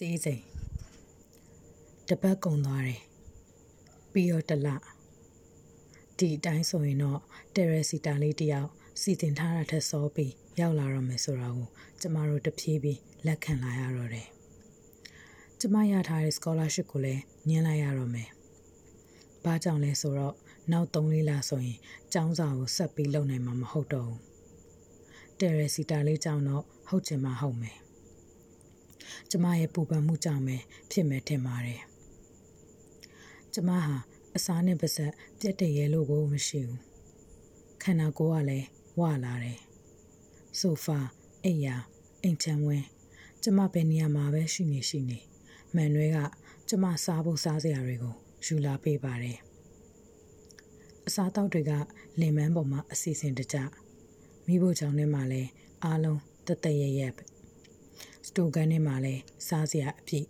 စီးစိမ်တပတ်ကုံသွားတယ်ပြီးတော့တလဒီအတိုင်းဆိုရင်တော့တယ်ရစီတာလေးတယောက်စီတင်ထားတာထက်စောပြီးရောက်လာတော့မယ်ဆိုတာကိုကျမတို့တဖြည်းဖြည်းလက်ခံလာရတော့တယ်ကျမရထားတဲ့ scholarship ကိုလည်းညှင်းလိုက်ရတော့မယ်ဘာကြောင့်လဲဆိုတော့နောက်3လေးလဆိုရင်ကျောင်းစာကိုဆက်ပြီးလုပ်နိုင်မှာမဟုတ်တော့ဘူးတယ်ရစီတာလေးကြောင့်တော့ဟုတ်ချင်မှဟုတ်မယ် ကျမရဲ့ပူပန်မှုကြောင့်ပဲဖြစ်မယ်ထင်ပါတယ်ကျမဟာအစားနဲ့ပါဆက်ပြက်တရဲလို့ကိုမရှိဘူးခန္ဓာကိုယ်ကလည်းဝလာတယ်ဆိုဖာအိမ်ယာအိမ်ချမ်းဝင်းကျမဘယ်နေရာမှာပဲရှိနေရှိနေမန်နွဲကကျမစားဖို့စားစရာတွေကိုယူလာပေးပါတယ်အစားတောက်တွေကလင်မန်းပေါ်မှာအစီအစဉ်တကြမိဖို့ကြောင့်ထဲမှာလဲအားလုံးတသက်ရရက်စ တိုကန်ထဲမှာလဲစားစရာအပြည့်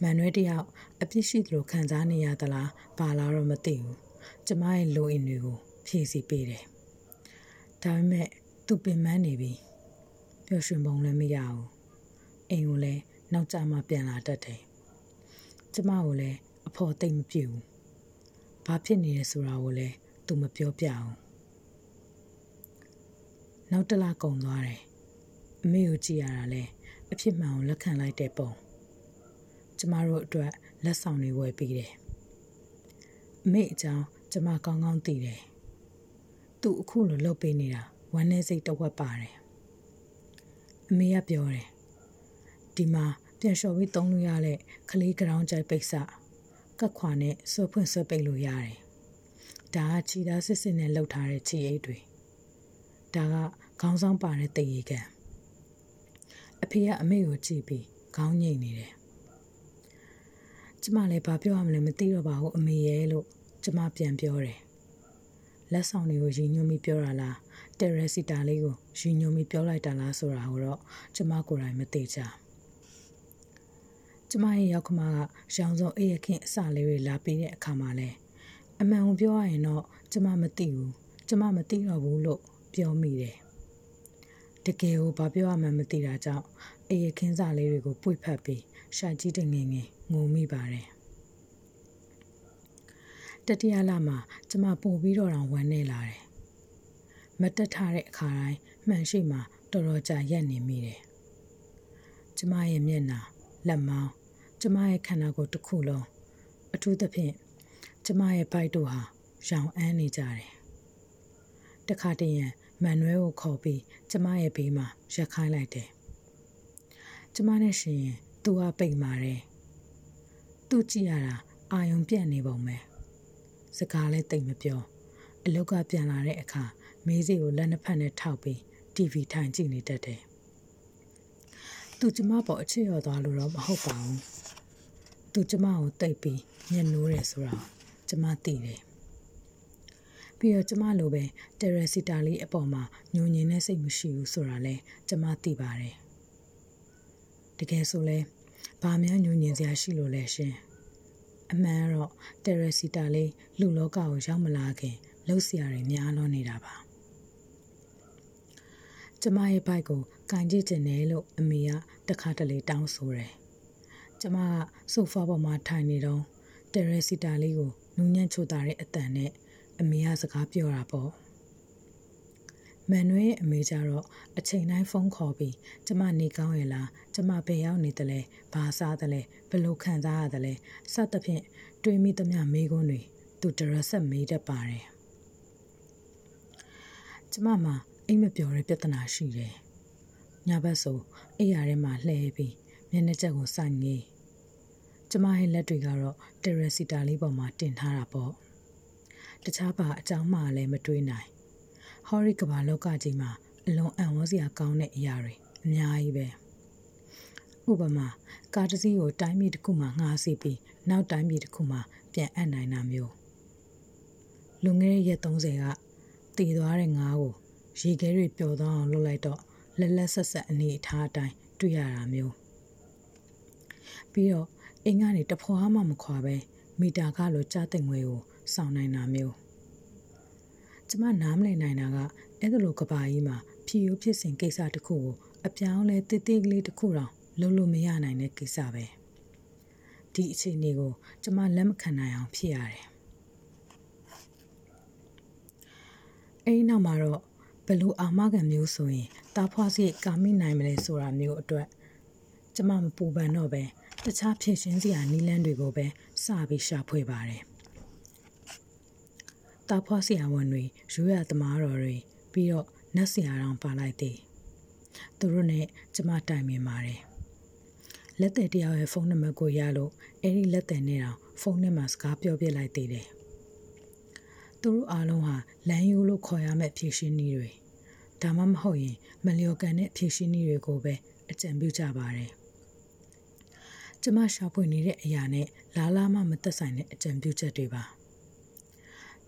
မန်နွဲတယောက်အပြစ်ရှိသလိုခံစားနေရသလားဘာလားတော့မသိဘူးကျမရဲ့လိုအင်တွေကိုဖြည့်ဆည်းပေးတယ်ဒါပေမဲ့သူပင်ပန်းနေပြီပျော်ရွှင်ပုံလည်းမရဘူးအိမ်ကိုလည်းနောက်ကျမှပြန်လာတတ်တယ်ကျမကိုလည်းအဖော်သိမ့်မပြည့်ဘူးဘာဖြစ်နေလဲဆိုတာကိုလည်းသူမပြောပြအောင်နောက်တစ်လကုန်သွားတယ် အမေကိုကြည့်ရတာလဲအဖြစ်မှန်ကိုလက်ခံလိုက်တဲ့ပုံကျမတို့အတွက်လက်ဆောင်တွေဝယ်ပေးတယ်အမေအကြောင်းကျမကောင်းကောင်းသိတယ်သူအခုလိုလှုပ်ပေးနေတာဝမ်းနဲ့စိတ်တဝက်ပါတယ်အမေကပြောတယ်ဒီမှာပြန်လျှော်ပြီးသုံးလို့ရတဲ့ခလေးကရောင်းကြိုက်ပိတ်စကတ်ခွာနဲ့ဆွဖွင့်ဆွပိတ်လို့ရတယ်ဒါကခြေသားစစ်စစ်နဲ့လှုပ်ထားတဲ့ခြေအိတ်တွေဒါကခေါင်းဆောင်ပါတဲ့တရေကန် အဖေကအမေကိုကြည့်ပြီးခေါင်းငိတ်နေတယ်ကျမလည်းဘာပြောရမလဲမသိတော့ပါဘူးအမေရဲ့လို့ကျမပြန်ပြောတယ်လက်ဆောင်တွေကိုရည်ညွှန်းပြီးပြောတာလားတယ်ရစီတာလေးကိုရည်ညွှန်းပြီးပြောလိုက်တာလားဆိုတာကိုတော့ကျမကိုယ်တိုင်မသိကြကျမရဲ့ရောက်ခမကရောင်စုံအေးရခင်အစလေးတွေလာပြီးတဲ့အခါမှာလဲအမှန်ကိုပြောရရင်တော့ကျမမသိဘူးကျမမသိတော့ဘူးလို့ပြောမိတယ် တကယ်ကိုဘာပြောရမှန်းမသိတာကြောင့်အေးရခင်းစာလေးတွေကိုပွေဖက်ပြီးရှာကြည့်တဲ့ငငယ်ငုံမိပါတယ်တတိယလမှာကျမပို့ပြီးတော့တောင်ဝမ်းနေလာတယ်မတက်ထားတဲ့အခါတိုင်းမှန်ရှိမှတော်တော်ကြာရက်နေမိတယ်ကျမရဲ့မျက်နှာလက်မောင်းကျမရဲ့ခန္ဓာကိုယ်တစ်ခုလုံးအထူးသဖြင့်ကျမရဲ့ဘိုက်တို့ဟာရောင်အန်းနေကြတယ်တခါတည်းရန် မန်နွဲကိုခေါ်ပြီးကျမရဲ့ဘေးမှာရက်ခိုင်းလိုက်တယ်ကျမနဲ့ရှင်ရင်သူကပိတ်မာတယ်သူကြည့်ရတာအာယုံပြတ်နေပုံပဲစကားလည်းတိတ်မပြောအလုတ်ကပြန်လာတဲ့အခါမေးစီကိုလက်နှစ်ဖက်နဲ့ထောက်ပြီး TV ထိုင်ကြည့်နေတတ်တယ်သူကျမပေါ်အချစ်ရော်သွားလို့တော့မဟုတ်ပါဘူးသူကျမကိုတိတ်ပြီးညှဉ်းနိုးတယ်ဆိုတာကျမသိတယ် ပြီးတော့ကျမလိုပဲတယ်ရစီတာလေးအပေါ်မှာညှို့ညင်တဲ့စိတ်မရှိဘူးဆိုတာလဲကျမသိပါတယ်တကယ်ဆိုလဲဘာများညှို့ညင်စရာရှိလို့လဲရှင်အမှန်တော့တယ်ရစီတာလေးလူလောကကိုရောက်မလာခင်လှုပ်ရှားတွေများလွန်နေတာပါကျမရဲ့ဘိုက်ကိုကန်ကြည့်တင်တယ်လို့အမေကတခါတလေတောင်းဆိုတယ်ကျမကဆိုဖာပေါ်မှာထိုင်နေတော့တယ်ရစီတာလေးကိုနူးညံ့ချိုတာတဲ့အတန်နဲ့ အမေကစကားပြောတာပေါ့မန်နွေရဲ့အမေကြတော့အချိန်တိုင်းဖုန်းခေါ်ပြီးကျမနေကောင်းရဲ့လားကျမဘယ်ရောက်နေတယ်လဲဘာစားတယ်လဲဘယ်လိုခံစားရတယ်လဲစသဖြင့်တွေးမိသမျှမေးခွန်းတွေသူတရဆက်မေးတတ်ပါတယ်ကျမမှာအိမ်မပြောတဲ့ပြဿနာရှိတယ်ညဘက်ဆိုအိယာထဲမှာလှဲပြီးမျက်နှာချက်ကိုစိုက်ငေးကျမရဲ့လက်တွေကတော့တယ်ရစီတာလေးပေါ်မှာတင်ထားတာပေါ့ တခြားပါအကြောင်းမှလည်းမတွေးနိုင်ဟော်ရီကဘာလောကကြီးမှာအလွန်အံ့ဩစရာကောင်းတဲ့အရာတွေအများကြီးပဲဥပမာကားတစ်စီးကိုတိုင်းပြည်တစ်ခုမှာငှားစီပြီးနောက်တိုင်းပြည်တစ်ခုမှာပြန်အပ်နိုင်တာမျိုးလွန်ခဲ့တဲ့ရက်30ကတည်သွားတဲ့ငါးကိုရေခဲတွေပျော်သွားအောင်လုပ်လိုက်တော့လက်လက်ဆက်ဆက်အနေအထားအတိုင်းတွေ့ရတာမျိုးပြီးတော့အိမ်ကနေတဖွာမှမခွာပဲမီတာကလိုကြားတဲ့ငွေကိုစောင့်နိုင်တာမျိုးကျမနားမလည်နိုင်တာကအဲ့ဒါလိုကဘာကြီးမှာဖြီယိုဖြစ်စဉ်ကိစ္စတစ်ခုကိုအပြောင်းလဲတိတိကလေးတစ်ခုတောင်လုံးလို့မရနိုင်တဲ့ကိစ္စပဲဒီအခြေအနေကိုကျမလက်မခံနိုင်အောင်ဖြစ်ရတယ်အဲဒီနောက်မှာတော့ဘယ်လိုအာမခံမျိုးဆိုရင်တာဖွားစီကာမိနိုင်မလဲဆိုတာမျိုးအတွက်ကျမမပူပန်တော့ပဲတခြားဖြည့်ရှင်းစရာနည်းလမ်းတွေကိုပဲစပြီးရှာဖွေပါတယ် တာဖွားဆရာဝန်တွေရိုးရသမားတော်တွေပြီးတော့နတ်ဆရာတော်ပါလိုက်သည်သူတို့နဲ့ကျမတိုင်ပင်ပါတယ်လက်သည်တယောက်ရဲ့ဖုန်းနံပါတ်ကိုရလို့အဲ့ဒီလက်သည်နဲ့တောင်ဖုန်းနဲ့မှစကားပြောပြလိုက်သေးတယ်သူတို့အားလုံးဟာလမ်းယူလို့ခေါ်ရမယ့်ဖြည့်ရှင်းနည်းတွေဒါမှမဟုတ်ရင်မလျော်ကန်တဲ့ဖြည့်ရှင်းနည်းတွေကိုပဲအကြံပြုကြပါတယ်ကျမရှာဖွေနေတဲ့အရာနဲ့လာလာမှမသက်ဆိုင်တဲ့အကြံပြုချက်တွေပါ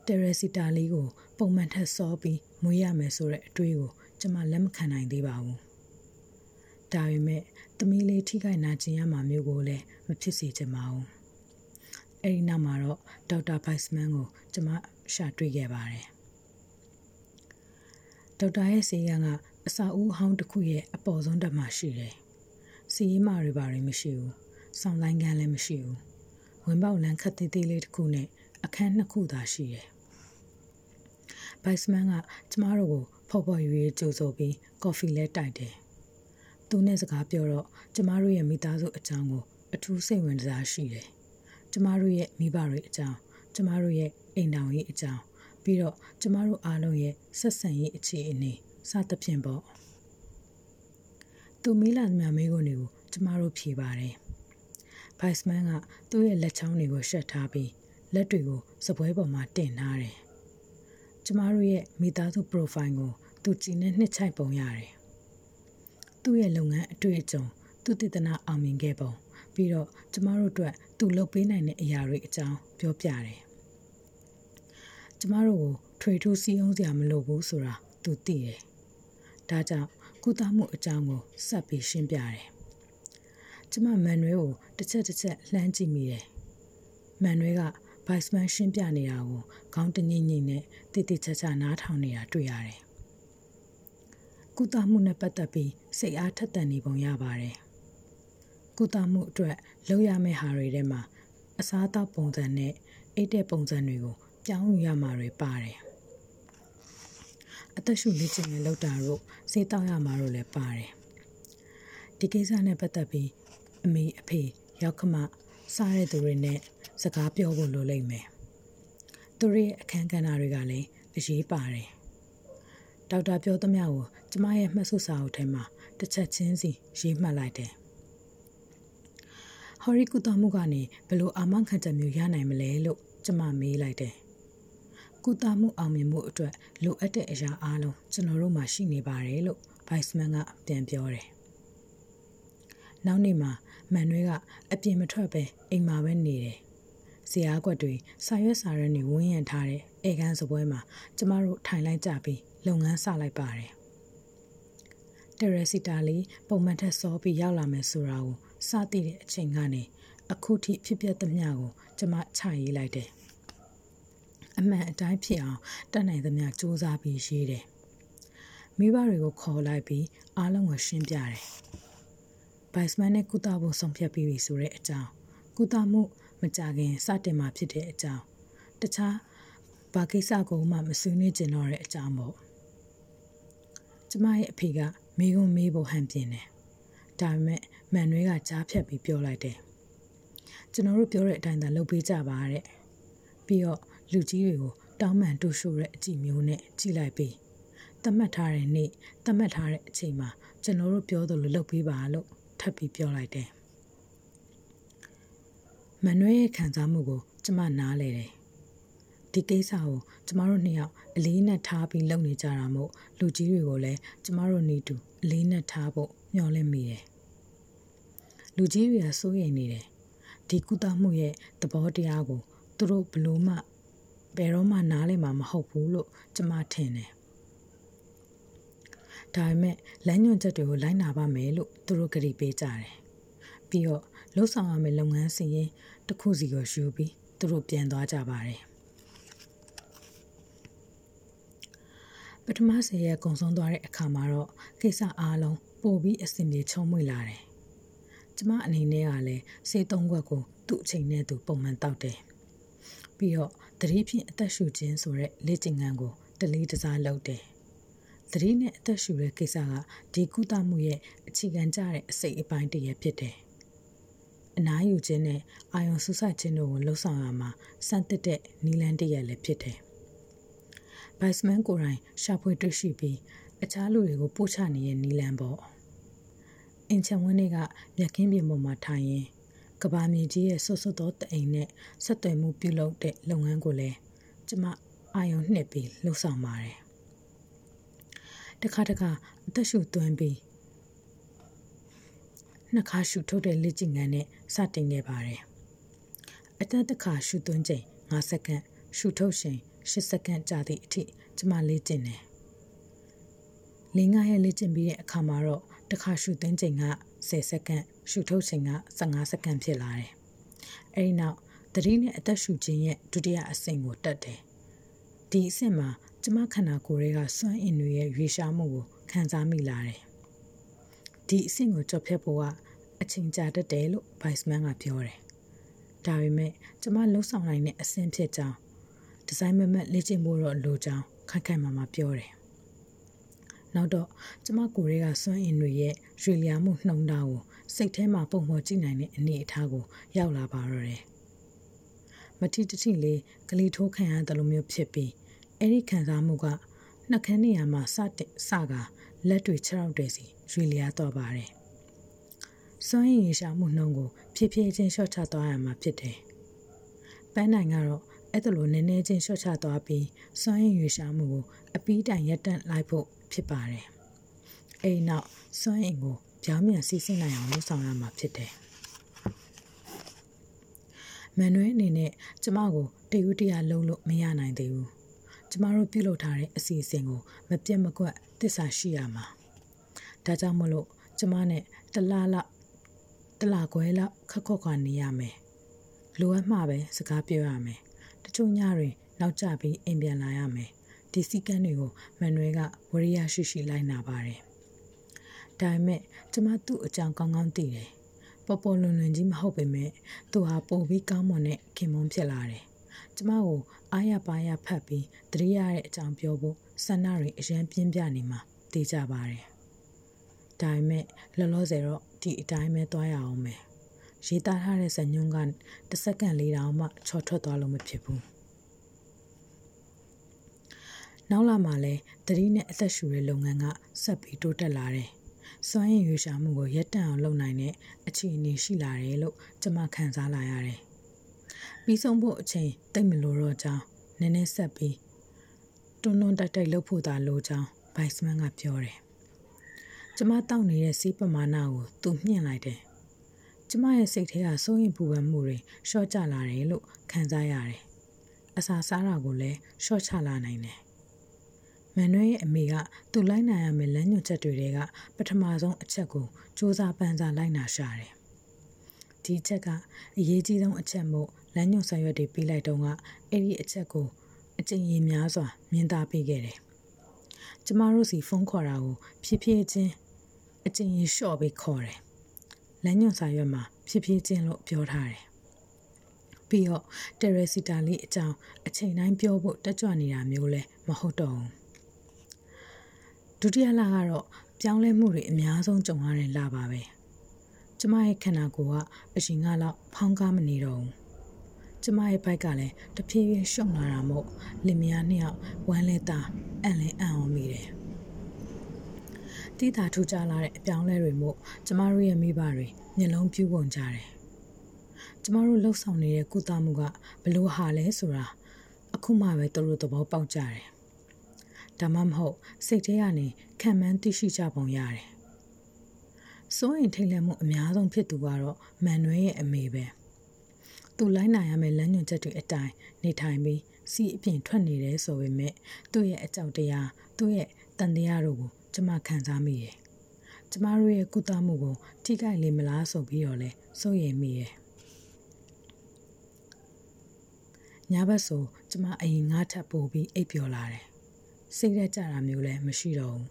တယ်ရစီတာလီကို ပုံမှန်ထက်စောပြီးမွေးရမယ်ဆိုတဲ့အတွေးကိုကျမလက်မခံနိုင်သေးပါဘူးဒါပေမဲ့သမီးလေးထိခိုက်နာကျင်ရမှာမျိုးကိုလည်းမဖြစ်စေချင်ပါဘူးအဲဒီနောက်မှာတော့ဒေါက်တာဘိုက်စမန်ကိုကျမရှာတွေ့ခဲ့ပါတယ်ဒေါက်တာရဲ့ဆေးကန်းကအစာဦးဟောင်းတစ်ခုရဲ့အပေါ်ဆုံးတက်မှာရှိတယ်စီးရီမာတွေပါတွေမရှိဘူးဆောင်းလိုင်းကန်းလည်းမရှိဘူးဝင်ပေါက်လန်းခတ်သေးသေးလေးတစ်ခုနဲ့ အခန်းနှစ်ခုသာရှိတယ်ဘိုက်စမန်ကကျမတို့ကိုဖော်ဖော်ရွေးကြိုဆိုပြီးကော်ဖီလဲတိုက်တယ်သူနဲ့စကားပြောတော့ကျမတို့ရဲ့မိသားစုအကြောင်းကိုအထူးစိတ်ဝင်စားရှိတယ်ကျမတို့ရဲ့မိဘတွေအကြောင်းကျမတို့ရဲ့အိမ်တောင်ရေးအကြောင်းပြီးတော့ကျမတို့အားလုံးရဲ့ဆက်ဆံရေးအခြေအနေစသဖြင့်ပေါ့သူမီးလာမြမေးခွန်းတွေကိုကျမတို့ဖြေပါတယ်ဘိုက်စမန်ကသူ့ရဲ့လက်ချောင်းတွေကိုရှက်ထားပြီး လက်တွေကိုစပွဲပေါ်မှာတင်ထားတယ်ကျမတို့ရဲ့မိသားစု profile ကိုသူကြည်နဲ့နှစ်ချိုက်ပုံရတယ်သူ့ရဲ့လုပ်ငန်းအတွေ့အကြုံသူတည်တနာအောင်မြင်ခဲ့ပုံပြီးတော့ကျမတို့အတွက်သူလုပ်ပေးနိုင်တဲ့အရာတွေအကြောင်းပြောပြတယ်ကျမတို့ကိုထွေထူးစီးအောင်စရာမလိုဘူးဆိုတာသူသိတယ်ဒါကြောင့်ကုသမှုအကြောင်းကိုဆက်ပြီးရှင်းပြတယ်ကျမမန်နွဲကိုတစ်ချက်တစ်ချက်လှမ်းကြည့်မိတယ်မန်နွဲက ဘိုက်စမန်ရှင်းပြနေတာကိုခေါင်းတငိမ့်ငိမ့်နဲ့တိတိကျကျနားထောင်နေတာတွေ့ရတယ်ကုသမှုနဲ့ပတ်သက်ပြီးစိတ်အားထက်သန်နေပုံရပါတယ်။ကုသမှုအတွက်လုပ်ရမယ့်ဟာတွေထဲမှာအစားအသောက်ပုံစံနဲ့အိတ်တဲ့ပုံစံတွေကိုပြောင်းယူရမှာတွေပါတယ်။အသက်ရှူလေ့ကျင့်ရေးလုပ်တာတို့စေးတောက်ရမှာတို့လည်းပါတယ်။ဒီကိစ္စနဲ့ပတ်သက်ပြီးအမေအဖေရောက်ခမစားတဲ့သူတွေနဲ့ စကားပြောဖို့လိုလိမ့်မယ်။သူတို့ရဲ့အခန်းကဏ္ဍတွေကလည်းအရေးပါတယ်။ဒေါက်တာပြောသမျှကိုကျမရဲ့မှတ်စုစာအုပ်ထဲမှာတစ်ချက်ချင်းစီရေးမှတ်လိုက်တယ်။ဟော်ရီကုသမှုကနေဘယ်လိုအာမခံချက်မျိုးရနိုင်မလဲလို့ကျမမေးလိုက်တယ်။ကုသမှုအောင်မြင်မှုအတွက်လိုအပ်တဲ့အရာအားလုံးကျွန်တော်တို့မှာရှိနေပါတယ်လို့ဗိုက်စမန်ကပြန်ပြောတယ်။နောက်နေ့မှာမန်နွဲကအပြင်မထွက်ပဲအိမ်မှာပဲနေတယ်။ ဇရာကွက်တွေစာရွက်စာတမ်းတွေဝန်းရံထားတဲ့ဧကန်စပွဲမှာကျမတို့ထိုင်လိုက်ကြပြီးလုပ်ငန်းစလိုက်ပါတယ်။တရစီတာလီပုံမှန်ထက်စောပြီးရောက်လာမယ်ဆိုတာကိုစသိတဲ့အချိန်ကနေအခုထိဖြစ်ပျက်သမျှကိုကျမချရေးလိုက်တယ်။အမှန်အတိုင်းဖြစ်အောင်တတ်နိုင်သမျှစူးစမ်းပြီးရေးတယ်။မိဘတွေကိုခေါ်လိုက်ပြီးအားလုံးကိုရှင်းပြတယ်။ဘိုင်စမန်နဲ့ကုသဖို့ဆုံးဖြတ်ပြီးပြီဆိုတဲ့အကြောင်းကုသမှု မကြခင်စတင်မှာဖြစ်တဲ့အကြောင်းတခြားဘာကိစ္စကိုမှမဆွေးနွေးကျင်တော့တဲ့အကြောင်းပေါ့။ကျမရဲ့အဖေကမိကုံမေးဖို့ဟန်ပြင်းတယ်။ဒါပေမဲ့မန်နွေးကကြားဖြတ်ပြီးပြောလိုက်တယ်။ကျွန်တော်တို့ပြောတဲ့အတိုင်းသာလုပ်ပေးကြပါတဲ့။ပြီးတော့လူကြီးတွေကိုတောင်းပန်တူရှို့တဲ့အကြည့်မျိုးနဲ့ကြည့်လိုက်ပြီးတတ်မှတ်ထားတဲ့နေ့တတ်မှတ်ထားတဲ့အချိန်မှာကျွန်တော်တို့ပြောသလိုလုပ်ပေးပါလို့ထပ်ပြီးပြောလိုက်တယ်။ မန်နွေးရဲ့ခံစားမှုကို ကျမနားလေတယ်။ဒီကိစ္စကိုကျမတို့နှစ်ယောက်အလေးနဲ့ထားပြီးလုပ်နေကြတာမို့လူကြီးတွေကိုလည်းကျမတို့နေတူအလေးနဲ့ထားဖို့မျှော်လင့်မိတယ်။လူကြီးတွေကစိုးရိမ်နေတယ်။ဒီကုသမှုရဲ့သဘောတရားကိုသူတို့ဘလို့မှဘယ်တော့မှနားလည်မှာမဟုတ်ဘူးလို့ကျမထင်တယ်။ဒါပေမဲ့လမ်းညွှန်ချက်တွေကိုလိုက်နာပါမယ်လို့သူတို့ကတိပေးကြတယ်။ပြီးတော့လှုပ်ဆောင်ရမယ့်လုပ်ငန်းစီရင် တစ်ခုစီကိုယူပြီးသူတို့ပြန်သွားကြပါတယ်။ပထမဆယ်ရက်ကုံဆုံးသွားတဲ့အခါမှာတော့ကိစ္စအားလုံးပို့ပြီးအဆင်ပြေချုံးမွေလာတယ်ကျမအနေနဲ့ကလည်းဆေးသုံးခွက်ကိုသူ့အချိန်နဲ့သူပုံမှန်တောက်တယ်။ပြီးတော့သတိဖြင့်အသက်ရှူခြင်းဆိုတဲ့လေ့ကျင့်ခန်းကိုတလေးတစားလုပ်တယ်။သတိနဲ့အသက်ရှူတဲ့ကိစ္စကဒီကုသမှုရဲ့အခြေခံကြတဲ့အစိတ်အပိုင်းတစ်ရပ်ဖြစ်တယ်။ အနားယူခြင်းနဲ့အာယုံဆူဆခြင်းတို့ကိုလှုပ်ဆောင်ရမှာစံတက်တဲ့နီလန်းတစ်ရပ်လည်းဖြစ်တယ်။ဘိုက်စမန်ကိုယ်တိုင်ရှာဖွေတွေ့ရှိပြီးအခြားလူတွေကိုပို့ချနေတဲ့နီလန်းပေါ့။အင်ချံဝင်းတွေကမြက်ခင်းပြင်ပေါ်မှာထိုင်ရင်ကဘာမြေကြီးရဲ့ဆွတ်ဆွတ်သောတအိမ်နဲ့ဆက်သွယ်မှုပြုလုပ်တဲ့လုပ်ငန်းကိုလည်းကျမအာယုံနှစ်ပြီးလှုပ်ဆောင်ပါတယ်တခါတခါအသက်ရှူသွင်းပြီး နှစ်ခါရှူထုတ်တဲ့လက်ကျင်ငန်းနဲ့စတင်ခဲ့ပါတယ်အသက်တစ်ခါရှူသွင်းချိန်5စက္ကန့်ရှူထုတ်ချိန်10စက္ကန့်ကြာသည့်အထိကျမလေ့ကျင့်တယ်လင်းငါရဲ့လေ့ကျင့်ပြီးတဲ့အခါမှာတော့တစ်ခါရှူသွင်းချိန်က10စက္ကန့်ရှူထုတ်ချိန်က15စက္ကန့်ဖြစ်လာတယ်။အဲဒီနောက်သတိနဲ့အသက်ရှူခြင်းရဲ့ဒုတိယအဆင့်ကိုတက်တယ်။ဒီအဆင့်မှာကျမခန္ဓာကိုယ်ရဲ့စွမ်းအင်တွေရဲ့ရွေရှားမှုကိုခံစားမိလာတယ်။ ဒီအဆင့်ကိုကြော်ဖြတ်ဖို့ကအချိန်ကြာတတ်တယ်လို့ Viceman ကပြောတယ်။ဒါပေမဲ့ကျမလှုပ်ဆောင်နိုင်တဲ့အဆင့်ဖြစ်ကြောင်းဒီဇိုင်းမမတ်လေ့ကျင့်ဖို့တော့လိုကြောင်းခိုင်ခိုင်မာမာပြောတယ်နောက်တော့ကျမကိုယ်တွေကစွမ်းအင်တွေရဲ့ရွေလျာမှုနှုံတာကိုစိတ်ထဲမှာပုံဖော်ကြည့်နိုင်တဲ့အနေအထားကိုရောက်လာပါတော့တယ်။မတိတတိလေးကလေးထိုးခံရတယ်လို့မျိုးဖြစ်ပြီးအဲ့ဒီခံစားမှုကနှက်ခမ်းနေရာမှာစတင်စက လက်တွေခြေထောက်တွေစီရွေလျာတော့ပါတယ်။စွမ်းရည်ရရှာမှုနှုံကိုဖြည်းဖြည်းချင်းလျှော့ချသွားရမှာဖြစ်တယ်။ပန်းနိုင်ကတော့အဲ့ဒါလိုနည်းနည်းချင်းလျှော့ချသွားပြီးစွမ်းရည်ရရှာမှုကိုအပီးတိုင်ရက်တန့်လိုက်ဖို့ဖြစ်ပါတယ်။အဲဒီနောက်စွမ်းအင်ကိုပြောင်းပြန်စီးဆင်းနိုင်အောင်လုပ်ဆောင်ရမှာဖြစ်တယ်။မန်နွေအနေနဲ့ကျမကိုတယူတရားလုံးလို့မရနိုင်သေးဘူး။ကျမတို့ပြုလုပ်ထားတဲ့အစီအစဉ်ကိုမပြတ်မကွက် သစ္စာရှိရမှာ။ဒါကြောင့်မလို့ကျမနဲ့တလားလောက်တလားခွဲလောက်ခက်ခော့ခွာနေရမယ်။လိုအပ်မှပဲစကားပြောရမယ်။တချို့ညတွေနောက်ကျပြီးအိမ်ပြန်လာရမယ်။ဒီစည်းကမ်းတွေကိုမန်နွယ်ကဝရိယရှိရှိလိုက်နာပါတယ်။ဒါပေမဲ့ကျမသူ့အကြောင်းကောင်းကောင်းသိတယ်။ပေါ်ပေါ်လွန်လွန်ကြီးမဟုတ်ပေမဲ့သူဟာပိုပြီးကောင်းမွန်တဲ့ခင်မွန်းဖြစ်လာတယ်။ကျမကိုအားရပါရဖတ်ပြီးတတိယရဲ့အကြောင်းပြောဖို့ ဆန္ဒတွေအရန်ပြင်းပြနေမှာသိကြပါတယ်။ဒါပေမဲ့လောလောဆယ်တော့ဒီအတိုင်းပဲသွားရအောင်မယ်။ရေးသားထားတဲ့ဇညွန်းကတစ်စက္ကန့်လေးတောင်မှချော်ထွက်သွားလို့မဖြစ်ဘူး။နောက်လာမှလည်းတတိနဲ့အသက်ရှူတဲ့လုပ်ငန်းကဆက်ပြီးတိုးတက်လာတယ်။စွမ်းရည်ရွေးရှာမှုကိုရပ်တန့်အောင်လုပ်နိုင်တဲ့အခြေအနေရှိလာတယ်လို့ကျွန်မခံစားလာရတယ်။ပြီးဆုံးဖို့အချိန်တိတ်မလိုတော့ကြောင်းနည်းနည်းဆက်ပြီး တွန်းတွန်းတိုက်တိုက်လှုပ်ဖို့သာလိုကြောင်းဘိုက်စမန်ကပြောတယ်။ကျွန်မတောက်နေတဲ့စီးပမာဏကိုသူမြင့်လိုက်တယ်။ကျမရဲ့စိတ်ထဲကစိုးရင်ပူပန်မှုတွေရှော့ကျလာတယ်လို့ခံစားရတယ်။အစာစားတာကိုလည်းရှော့ချလာနိုင်တယ်မန်နွဲရဲ့အမေကသူ့လိုက်နိုင်ရမယ့်လမ်းညွှန်ချက်တွေကပထမဆုံးအချက်ကိုစူးစမ်းပန်းစားလိုက်နာရှာတယ်။ဒီချက်ကအရေးကြီးဆုံးအချက်မို့လမ်းညွှန်ဆောင်ရွက်တွေပေးလိုက်တော့ကအဲ့ဒီအချက်ကို အကျဉ်းရများစွာ မြင်သာပေးခဲ့တယ်။ကျမတို့စီဖုန်းခေါ်တာကိုဖြည်းဖြည်းချင်းအကျဉ်းရလျှော့ပြီးခေါ်တယ်။လမ်းညွှန်ဆောင်ရွက်မှာဖြည်းဖြည်းချင်းလို့ပြောထားတယ်။ပြီးတော့တရစီတာလေးအကြောင်းအချိန်တိုင်းပြောဖို့တက်ကြွနေတာမျိုးလည်းမဟုတ်တော့ဘူးဒုတိယလကတော့ပြောင်းလဲမှုတွေအများဆုံးကြုံရတဲ့လပါပဲကျမရဲ့ခန္ဓာကိုယ်ကအရင်ကလောက်ဖောင်းကားမနေတော့ဘူး ကျမရဲ့ဘိုက်ကလည်းတဖြည်းဖြည်းရှုံလာတာမို့လင်မယားနှစ်ယောက်ဝမ်းလဲတာအံ့လဲအံ့အောင်မိတယ်တိတာထူကြလာတဲ့အပြောင်းလဲတွေမို့ကျမတို့ရဲ့မိဘတွေမျက်လုံးပြူးကုန်ကြတယ်ကျမတို့လှုပ်ဆောင်နေတဲ့ကုသမှုကဘလို့ဟာလဲဆိုတာအခုမှပဲသူတို့သဘောပေါက်ကြတယ်ဒါမှမဟုတ်စိတ်ထဲကနေခံမှန်းသိရှိကြပုံရတယ်။စိုးရင်ထိတ်လန့်မှုအများဆုံးဖြစ်သူကတော့မန်နွဲရဲ့အမေပဲ။ သူလိုက်နိုင်ရမယ့်လမ်းညွှန်ချက်တွေအတိုင်းနေထိုင်ပြီးစီးအပြင်ထွက်နေတယ်ဆိုပေမဲ့သူ့ရဲ့အကြောက်တရားသူ့ရဲ့တန်တရားတို့ကိုကျမခံစားမိတယ်။ကျမတို့ရဲ့ကုသမှုကိုထိခိုက်လေမလားဆိုပြီးတော့လဲစိုးရိမ်မိတယ်။ညဘက်ဆိုကျမအရင်ငါးထပ်ပို့ပြီးအိပ်ပျော်လာတယ်စိတ်ရက်ကြတာမျိုးလည်းမရှိတော့ဘူး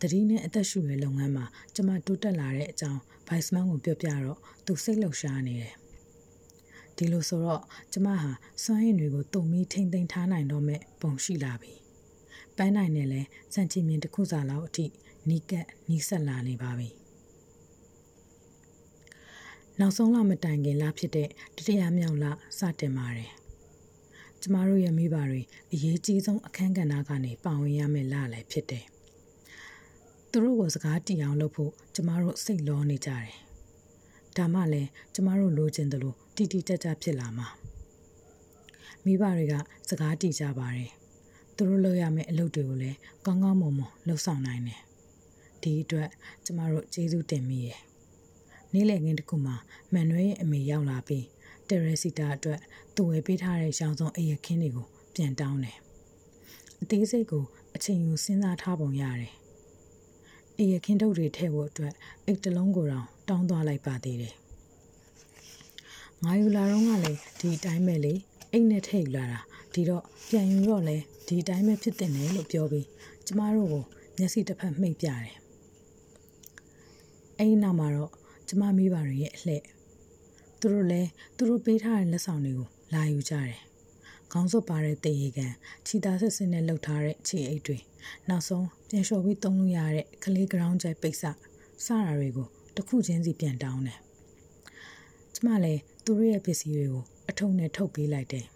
တတတိနဲ့အသက်ရှူရဲ့လုပ်ငန်းမှာကျမတိုးတက်လာတဲ့အကြောင်းဘိုက်စမန်ကိုပြောပြတော့သူစိတ်လှုပ်ရှားနေတယ် ဒီလိုဆိုတော့ကျမဟာစွမ်းရည်တွေကိုတုံပြီးထိမ့်သိမ်းထားနိုင်တော့မဲ့ပုံရှိလာပြီပန်းနိုင်နဲ့လဲစံချင်မြင်တစ်ခုစာလောက်အထိနီးကပ်နီးဆက်လာနေပါပြီနောက်ဆုံးလမတိုင်ခင်လဖြစ်တဲ့တတိယမြောက်လစတင်ပါတယ်ကျမတို့ရဲ့မိဘတွေအရေးကြီးဆုံးအခန်းကဏ္ဍကနေပါဝင်ရမယ့်လလည်းဖြစ်တယ်သူတို့ကိုစကားတီအောင်လုပ်ဖို့ကျမတို့စိတ်လောနေကြတယ် ဒါမှလည်းကျမတို့လိုချင်တယ်လို့တီတီတက်တက်ဖြစ်လာမှာမိဘတွေကစကားတီကြပါတယ်သူတို့လုပ်ရမယ့်အလုပ်တွေကိုလည်းကောင်းကောင်းမွန်မွန်လုပ်ဆောင်နိုင်တယ်ဒီအတွက်ကျမတို့ကျေးဇူးတင်မိရဲ့နေ့လည်ခင်းတစ်ခုမှာမန်နွဲရဲ့အမေရောက်လာပြီးတယ်ရစီတာအတွက်သူဝယ်ပေးထားတဲ့ရောင်စုံအယခင်းတွေကိုပြန်တောင်းတယ်အသေးစိတ်ကိုအချိန်ယူစဉ်းစားထားပုံရတယ်အယခင်းထုတ်တွေထည့်ဖို့အတွက်အိတ်တလုံးကိုတောင် တောင်းသွားလိုက်ပါသေးတယ်ငါယူလာတော့ကလည်းဒီအတိုင်းပဲလေအိတ်နဲ့ထည့်ယူလာတာဒီတော့ပြန်ယူတော့လဲဒီအတိုင်းပဲဖြစ်တင်တယ်လို့ပြောပြီးကျမတို့ကိုမျက်စိတစ်ဖက်မှိတ်ပြတယ်အဲ့ဒီနောက်မှာတော့ကျမမိဘတွေရဲ့အလှည့်သူတို့လည်းသူတို့ပေးထားတဲ့လက်ဆောင်တွေကိုလာယူကြတယ်ခေါင်းစွပ်ပါတဲ့တေရီကန်ခြိသားဆက်စင်းနဲ့လှုပ်ထားတဲ့ခြေအိတ်တွေနောက်ဆုံးပြန်လျှော်ပြီးသုံးလို့ရတဲ့ကလေး ground ကျဲပိတ်စစတာတွေကို တစ်ခုချင်းစီပြန်တောင်းတယ်ကျမလည်းသူတို့ရဲ့ပစ္စည်းတွေကိုအထုံနဲ့ထုတ်ပေးလိုက်တယ်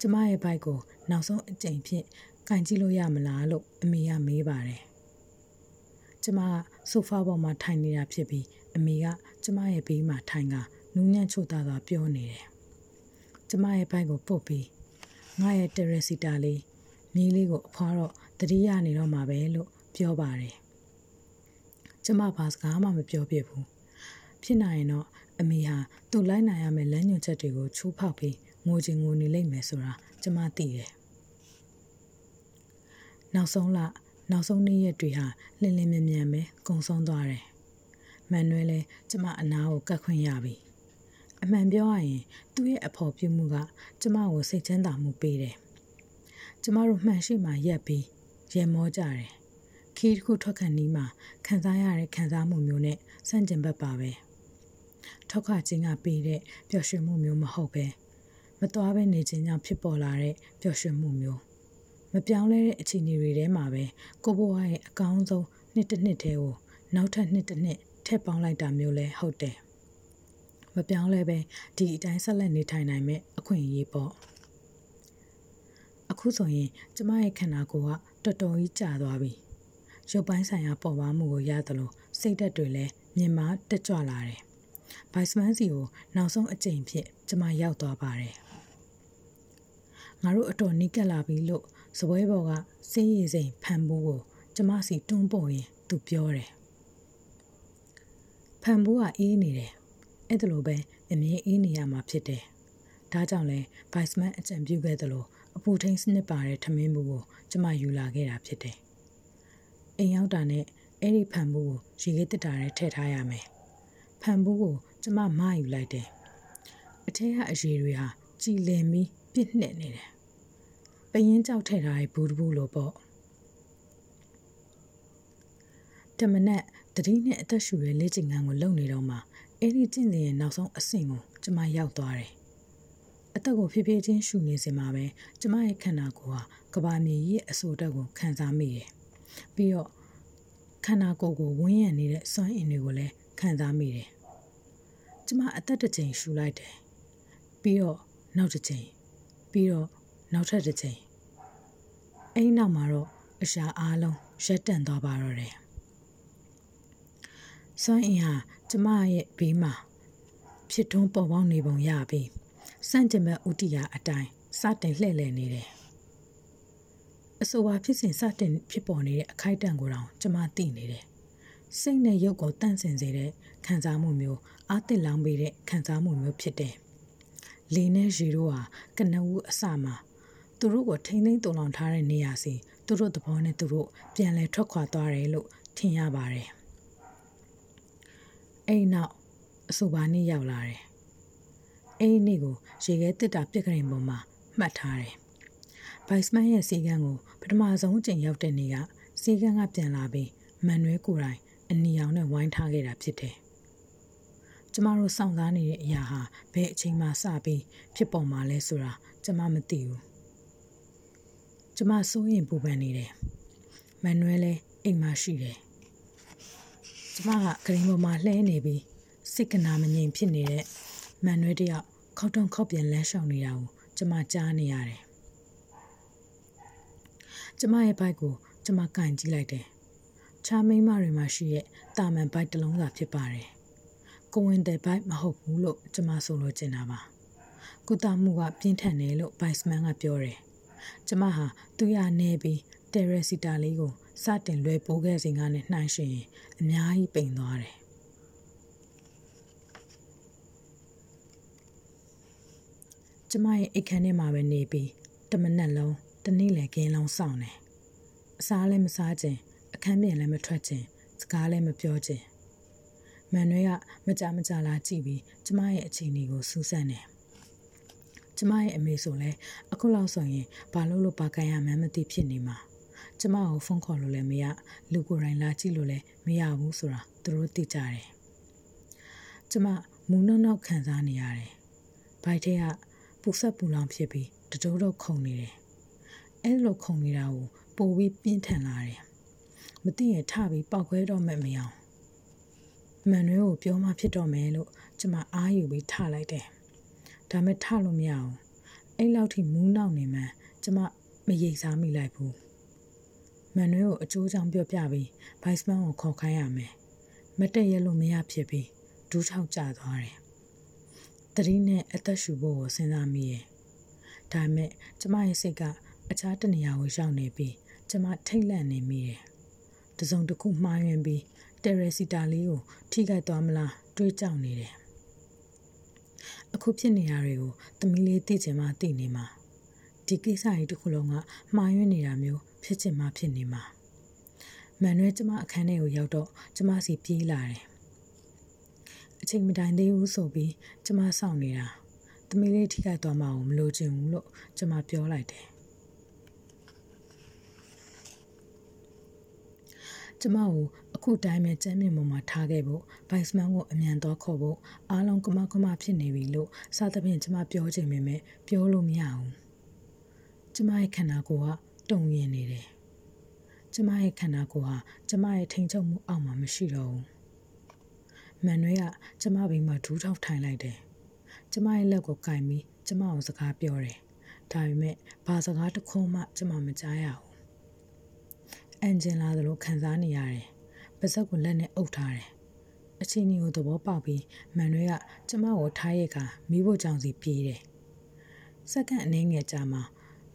ကျမရဲ့ဘိုက်ကိုနောက်ဆုံးအကြိမ်ဖြင့်ကင်ကြည့်လို့ရမလားလို့အမေကမေးပါတယ်ကျမကဆိုဖာပေါ်မှာထိုင်နေတာဖြစ်ပြီးအမေကကျမရဲ့ဘေးမှာထိုင်ကနူးညံ့ချို့သားစွာပြောနေတယ်ကျမရဲ့ဘိုက်ကိုပုတ်ပြီးငါရဲ့တရစီတာလေးမြေးလေးကိုအဖွားတော့တတိယနေတော့မှာပဲလို့ပြောပါတယ် ကျမဘာစကားမှမပြောပြဘူးဖြစ်နိုင်ရင်တော့အမေဟာသူ့လိုက်နိုင်ရမယ့်လမ်းညွှန်ချက်တွေကိုချိုးဖောက်ပြီးငိုချင်ငိုနေလိမ့်မယ်ဆိုတာကျမသိတယ်နောက်ဆုံးလနောက်ဆုံးနေ့ရက်တွေဟာလင်းလင်းမြန်မြန်ပဲကုံဆုံးသွားတယ်မန်နွဲလည်းကျမအနာကိုကတ်ခွင့်ရပြီအမှန်ပြောရရင်သူ့ရဲ့အဖော်ပြုမှုကကျမကိုစိတ်ချမ်းသာမှုပေးတယ်ကျမတို့မှန်ရှိမှရက်ပြီးရေမောကြတယ် ခီးတစ်ခုထွက်ခံနီးမှာခံစားရတဲ့ခံစားမှုမျိုးနဲ့စန့်ကျင်ဘက်ပါပဲထောက်ခခြင်းကပေးတဲ့ပျော်ရွှင်မှုမျိုးမဟုတ်ပဲမသွားပဲနေခြင်းကြောင့်ဖြစ်ပေါ်လာတဲ့ပျော်ရွှင်မှုမျိုးမပြောင်းလဲတဲ့အခြေအနေတွေထဲမှာပဲကိုဘွားရဲ့အကောင်းဆုံးနှစ်တစ်နှစ်တည်းကိုနောက်ထပ်နှစ်တစ်နှစ်ထည့်ပေါင်းလိုက်တာမျိုးလဲဟုတ်တယ်မပြောင်းလဲပဲဒီအတိုင်းဆက်လက်နေထိုင်နိုင်မဲ့အခွင့်အရေးပေါ့အခုဆိုရင်ကျမရဲ့ခန္ဓာကိုယ်ကတော်တော်ကြီးကြာသွားပြီ ရုပ်ပိုင်းဆိုင်ရာပေါ်ပါမှုကိုရသလိုစိတ်ဓာတ်တွေလည်းမြင်မာတက်ကြွလာတယ်ဘိုက်စမန်စီကိုနောက်ဆုံးအကြိမ်ဖြစ်ကျမရောက်သွားပါတယ်ငါတို့အတော်နီးကပ်လာပြီလို့စပွဲပေါ်ကစေးရည်စိမ်ဖန်ဖိုးကိုကျမစီတွန်းပို့ရင်သူပြောတယ်ဖန်ဖိုးကအေးနေတယ်အဲ့ဒါလိုပဲအမြင်အေးနေရမှာဖြစ်တယ်ဒါကြောင့်လဲဗိုက်စမန်အကြံပြုခဲ့သလိုအပူထိန်စနစ်ပါတဲ့ထမင်းဘူးကိုကျမယူလာခဲ့တာဖြစ်တယ် အိမ်ရောက်တာနဲ့အဲ့ဒီဖန်ဘူးကိုရေခဲတက်တာနဲ့ထည့်ထားရမယ်ဖန်ဘူးကိုကျမမယူလိုက်တယ်အထက်ကအရေတွေဟာကြည်လင်ပြီးပြစ်နှစ်နေတယ်ပရင်ကြောက်ထည့်ထားတဲ့ဘူးတဘူးလိုပေါ့တမနက်တတိနဲ့အသက်ရှူရဲ့လေ့ကျင့်ခန်းကိုလုပ်နေတော့မှအဲ့ဒီကျင့်စဉ်ရဲ့နောက်ဆုံးအဆင့်ကိုကျမရောက်သွားတယ်အသက်ကိုဖြည်းဖြည်းချင်းရှူနေစင်မှာပဲကျမရဲ့ခန္ဓာကိုယ်ဟာကဘာမြေရဲ့အဆိုတက်ကိုခံစားမိတယ် ပြီးတော့ခန္ဓာကိုယ်ကိုဝန်းရံနေတဲ့စွမ်းအင်တွေကိုလည်းခံစားမိတယ်ကျမအသက်တစ်ချိန်ရှူလိုက်တယ်ပြီးတော့နောက်တစ်ချိန်ပြီးတော့နောက်ထပ်တစ်ချိန်အဲ့နောက်မှာတော့အရှာအားလုံးရက်တန့်သွားပါတော့တယ်စွမ်းအင်ဟာကျမရဲ့ဘေးမှာဖြစ်ထွန်းပေါ်ပေါက်နေပုံရပြီးစန့်ကျင်ဘက်ဥတီယာအတိုင်းစတင်လှည့်လည်နေတယ် အဆိုပါဖြစ်စဉ်စတင်ဖြစ်ပေါ်နေတဲ့အခိုက်အတန့်ကိုတောင်ကျမသိနေတယ်စိတ်နဲ့ရုပ်ကိုတန့်စင်စေတဲ့ခံစားမှုမျိုးအာတစ်လောင်းပေးတဲ့ခံစားမှုမျိုးဖြစ်တယ်လေနဲ့ရေတို့ဟာကနဦးအစမှာသူတို့ကိုထိမ့်သိမ့်တုံလောင်ထားတဲ့နေရာစီသူတို့သဘောနဲ့သူတို့ပြန်လဲထွက်ခွာသွားတယ်လို့ထင်ရပါတယ်အဲ့နောက်အဆိုပါနေ့ရောက်လာတယ်အဲ့ဒီနေ့ကိုရေခဲတစ်တာပြက်ကရင်ပေါ်မှာမှတ်ထားတယ် ဗိုက်စမန်ရဲ့စီကန်းကိုပထမဆုံးအကြိမ်ရောက်တဲ့နေ့ကစီကန်းကပြန်လာပြီးမန်နွဲကိုယ်တိုင်အနီအောင်နဲ့ဝိုင်းထားခဲ့တာဖြစ်တယ်။ကျမတို့စောင့်စားနေတဲ့အရာဟာဘယ်အချိန်မှစပြီးဖြစ်ပေါ်မှာလဲဆိုတာကျမမသိဘူး။ကျမစိုးရင်ပူပန်နေတယ်။မန်နွဲလည်းအိမ်မှာရှိတယ်။ကျမကဂရင်ပေါ်မှာလှဲနေပြီးစိတ်ကနာမငြိမ်ဖြစ်နေတဲ့မန်နွဲတယောက်ခောက်တုံခောက်ပြန်လမ်းလျှောက်နေတာကိုကျမကြားနေရတယ်။ ကျမရဲ့ဘိုက်ကိုကျမကင်ကြည့်လိုက်တယ်။ချာမိန်းမတွေမှာရှိရဲ့တာမန်ဘိုက်တစ်လုံးသာဖြစ်ပါတယ်။ကိုဝင်တဲ့ဘိုက်မဟုတ်ဘူးလို့ကျမဆိုလိုချင်တာပါ။ကုသမှုကပြင်းထန်တယ်လို့ဘိုက်စမန်ကပြောတယ်။ကျမဟာသူရနေပြီးတယ်ရက်စီတာလေးကိုစတင်လွှဲပိုးခဲ့စဉ်ကနေနှိုင်းရှင်အများကြီးပိန်သွားတယ်ကျမရဲ့အိတ်ခမ်းထဲမှာပဲနေပြီးတမနက်လုံး တနေ့လေကင်းလုံးစောင့်နေအစားလည်းမစားခြင်းအခန်းပြင်လည်းမထွက်ခြင်းစကားလည်းမပြောခြင်းမန်နွေကမကြမကြလာကြည့်ပြီးကျမရဲ့အခြေအနေကိုစူးစမ်းနေကျမရဲ့အမေဆိုလဲအခုလောက်ဆိုရင်ဘာလို့လို့ပါကန်ရမှန်းမသိဖြစ်နေမှာကျမကိုဖုန်းခေါ်လို့လည်းမရလူကိုယ်တိုင်လာကြည့်လို့လည်းမရဘူးဆိုတာသူတို့သိကြတယ်ကျမမူနောက်နောက်ခံစားနေရတယ်ဘိုက်ထဲကပူဆက်ပူလောင်ဖြစ်ပြီးတတိုးတော့ခုန်နေတယ် အဲ့လိုခုန်နေတာကိုပိုပြီးပြင်းထန်လာတယ်မသိရင်ထပြီးပောက်ခွဲတော့မှမရအောင်မန်နွေကိုပြောမှဖြစ်တော့မယ်လို့ကျမအားယူပြီးထလိုက်တယ်ဒါမဲ့ထလို့မရအောင်အဲ့လောက်ထိမူးနောက်နေမှကျမမရိပ်စားမိလိုက်ဘူးမန်နွေကိုအကျိုးကြောင့်ပြောပြပြီးဘိုက်စမန်ကိုခေါ်ခိုင်းရမယ်မတက်ရလို့မရဖြစ်ပြီးဒူးထောက်ကျသွားတယ်တတိနဲ့အသက်ရှူဖို့ကိုစဉ်းစားမိရဲ့ဒါပေမဲ့ကျမရဲ့စိတ်က အခြားတနေရာကိုရောက်နေပြီးကျမထိတ်လန့်နေမိတယ်တစုံတစ်ခုမှားယွင်းပြီးတယ်ရစီတာလေးကိုထိခိုက်သွားမလားတွေးကြောက်နေတယ်အခုဖြစ်နေရတွေကိုသမီးလေးသိချင်မှသိနေမှာဒီကိစ္စကြီးတစ်ခုလုံးကမှားယွင်းနေတာမျိုးဖြစ်ချင်မှဖြစ်နေမှာမန်နွဲကျမအခန်းထဲကိုရောက်တော့ကျမစီပြေးလာတယ်အချိန်မတိုင်သေးဘူးဆိုပြီးကျမစောင့်နေတာသမီးလေးထိခိုက်သွားမှအောင်မလိုချင်ဘူးလို့ကျမပြောလိုက်တယ် ကျမကိုအခုတိုင်းပဲကျမ်းမြင့်ပေါ်မှာထားခဲ့ဖို့ဘိုက်စမန်ကိုအမြန်တော့ခေါ်ဖို့အားလုံးကမကမဖြစ်နေပြီလို့စသဖြင့်ကျမပြောချင်ပေမဲ့ပြောလို့မရဘူးကျမရဲ့ခန္ဓာကိုယ်ကတုံရင်နေတယ်ကျမရဲ့ခန္ဓာကိုယ်ဟာကျမရဲ့ထိန်ချုပ်မှုအောက်မှာမရှိတော့ဘူးမန်နွေကကျမဘိမ်မှာဒူးထောက်ထိုင်လိုက်တယ်ကျမရဲ့လက်ကိုကင်ပြီးကျမကိုစကားပြောတယ်ဒါပေမဲ့ဘာစကားတစ်ခုမှကျမမကြားရဘူး အန်ဂျင်လာသလိုခံစားနေရတယ်။ပါဇက်ကိုလက်နဲ့အုပ်ထားတယ်။အချင်းကြီးကိုသဘောပေါက်ပြီးမန်နွေကကျမကိုထားရကမိဖို့ကြောင့်စီပြေးတယ်။စက္ကန့်အနည်းငယ်ကြာမှ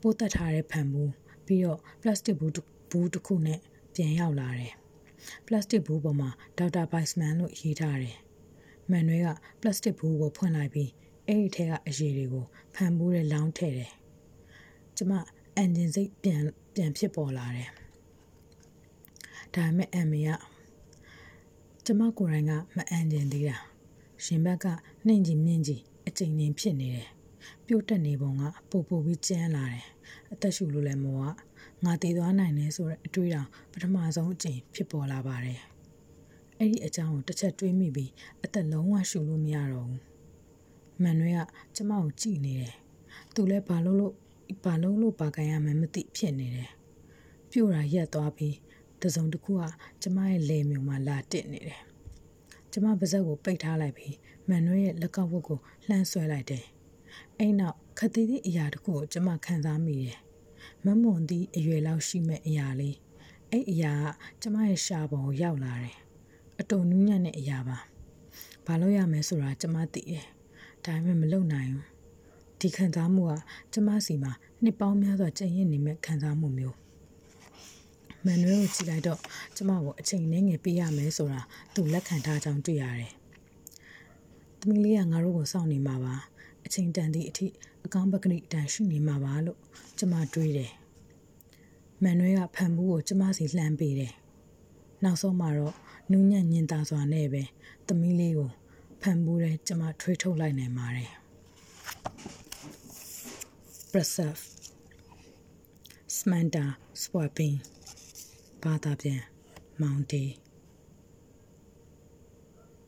ပိုးတက်ထားတဲ့ဖန်ဘူးပြီးတော့ပလတ်စတစ်ဘူးဘူးတစ်ခုနဲ့ပြန်ရောက်လာတယ်။ပလတ်စတစ်ဘူးပေါ်မှာဒေါက်တာဘိုက်စမန်လို့ရေးထားတယ်။မန်နွေကပလတ်စတစ်ဘူးကိုဖွင့်လိုက်ပြီးအဲ့ဒီထဲကအရည်တွေကိုဖန်ဘူးနဲ့လောင်းထည့်တယ်။ကျမအန်ဂျင်စိတ်ပြန်ပြန်ဖြစ်ပေါ်လာတယ်။ ဒါပေမဲ့အမေကကျမကိုယ်တိုင်ကမအန်ကျင်သေးတာရှင်ဘက်ကနှိမ်ကြီးမြင့်ကြီးအချိန်ချင်းဖြစ်နေတယ်ပြုတ်တက်နေပုံကပို့ပို့ပြီးကျန်းလာတယ်အသက်ရှူလို့လည်းမောကငါတည်သွားနိုင်တယ်ဆိုတဲ့အတွေးတောင်ပထမဆုံးအချိန်ဖြစ်ပေါ်လာပါတယ်အဲ့ဒီအကြောင်းကိုတစ်ချက်တွေးမိပြီးအသက်လုံးဝရှူလို့မရတော့ဘူးမန်နွေကကျမကိုကြည့်နေတယ်သူလည်းဘာလို့လို့ဘာလို့လို့ပါကန်ရမှန်းမသိဖြစ်နေတယ်ပြို့တာရက်သွားပြီး တစုံတစ်ခုကကျမရဲ့လေမြုံမှာလာတစ်နေတယ်။ကျမပါဇက်ကိုပိတ်ထားလိုက်ပြီးမန်နွေရဲ့လက်ကောက်ဝတ်ကိုလှမ်းဆွဲလိုက်တယ်။အဲ့နောက်ခတိသည့်အရာတစ်ခုကိုကျမခံစားမိတယ်။မမွန်သည့်အရွယ်လောက်ရှိမဲ့အရာလေး။အဲ့အရာကကျမရဲ့ရှာပုံကိုရောက်လာတယ်။အတုံနူးညံ့တဲ့အရာပါ။ဘာလို့ရမလဲဆိုတာကျမသိတယ်။ဒါပေမဲ့မလုပ်နိုင်ဘူး။ဒီခံစားမှုကကျမစီမှာနှစ်ပေါင်းများစွာကြင်ရင်နေမဲ့ခံစားမှုမျိုး မန်နွေကိုကြည့်လိုက်တော့ကျမကိုအချိန်နဲ့ငယ်ပေးရမယ်ဆိုတာသူလက်ခံထားကြောင်းတွေ့ရတယ်။သမီးလေးကငါတို့ကိုစောင့်နေမှာပါ။အချိန်တန်သည့်အထိအကောင်းပကတိတန်ရှိနေမှာပါလို့ကျမတွေးတယ်။မန်နွေကဖန်ဘူးကိုကျမစီလှမ်းပေးတယ်။နောက်ဆုံးမှာတော့နူးညံ့ညင်သာစွာနဲ့ပဲသမီးလေးကိုဖန်ဘူးတဲ့ကျမထွေးထုတ်လိုက်နိုင်ပါတယ်။ Preserve Smanda Swapping ဘာသာပြန်မောင်တီ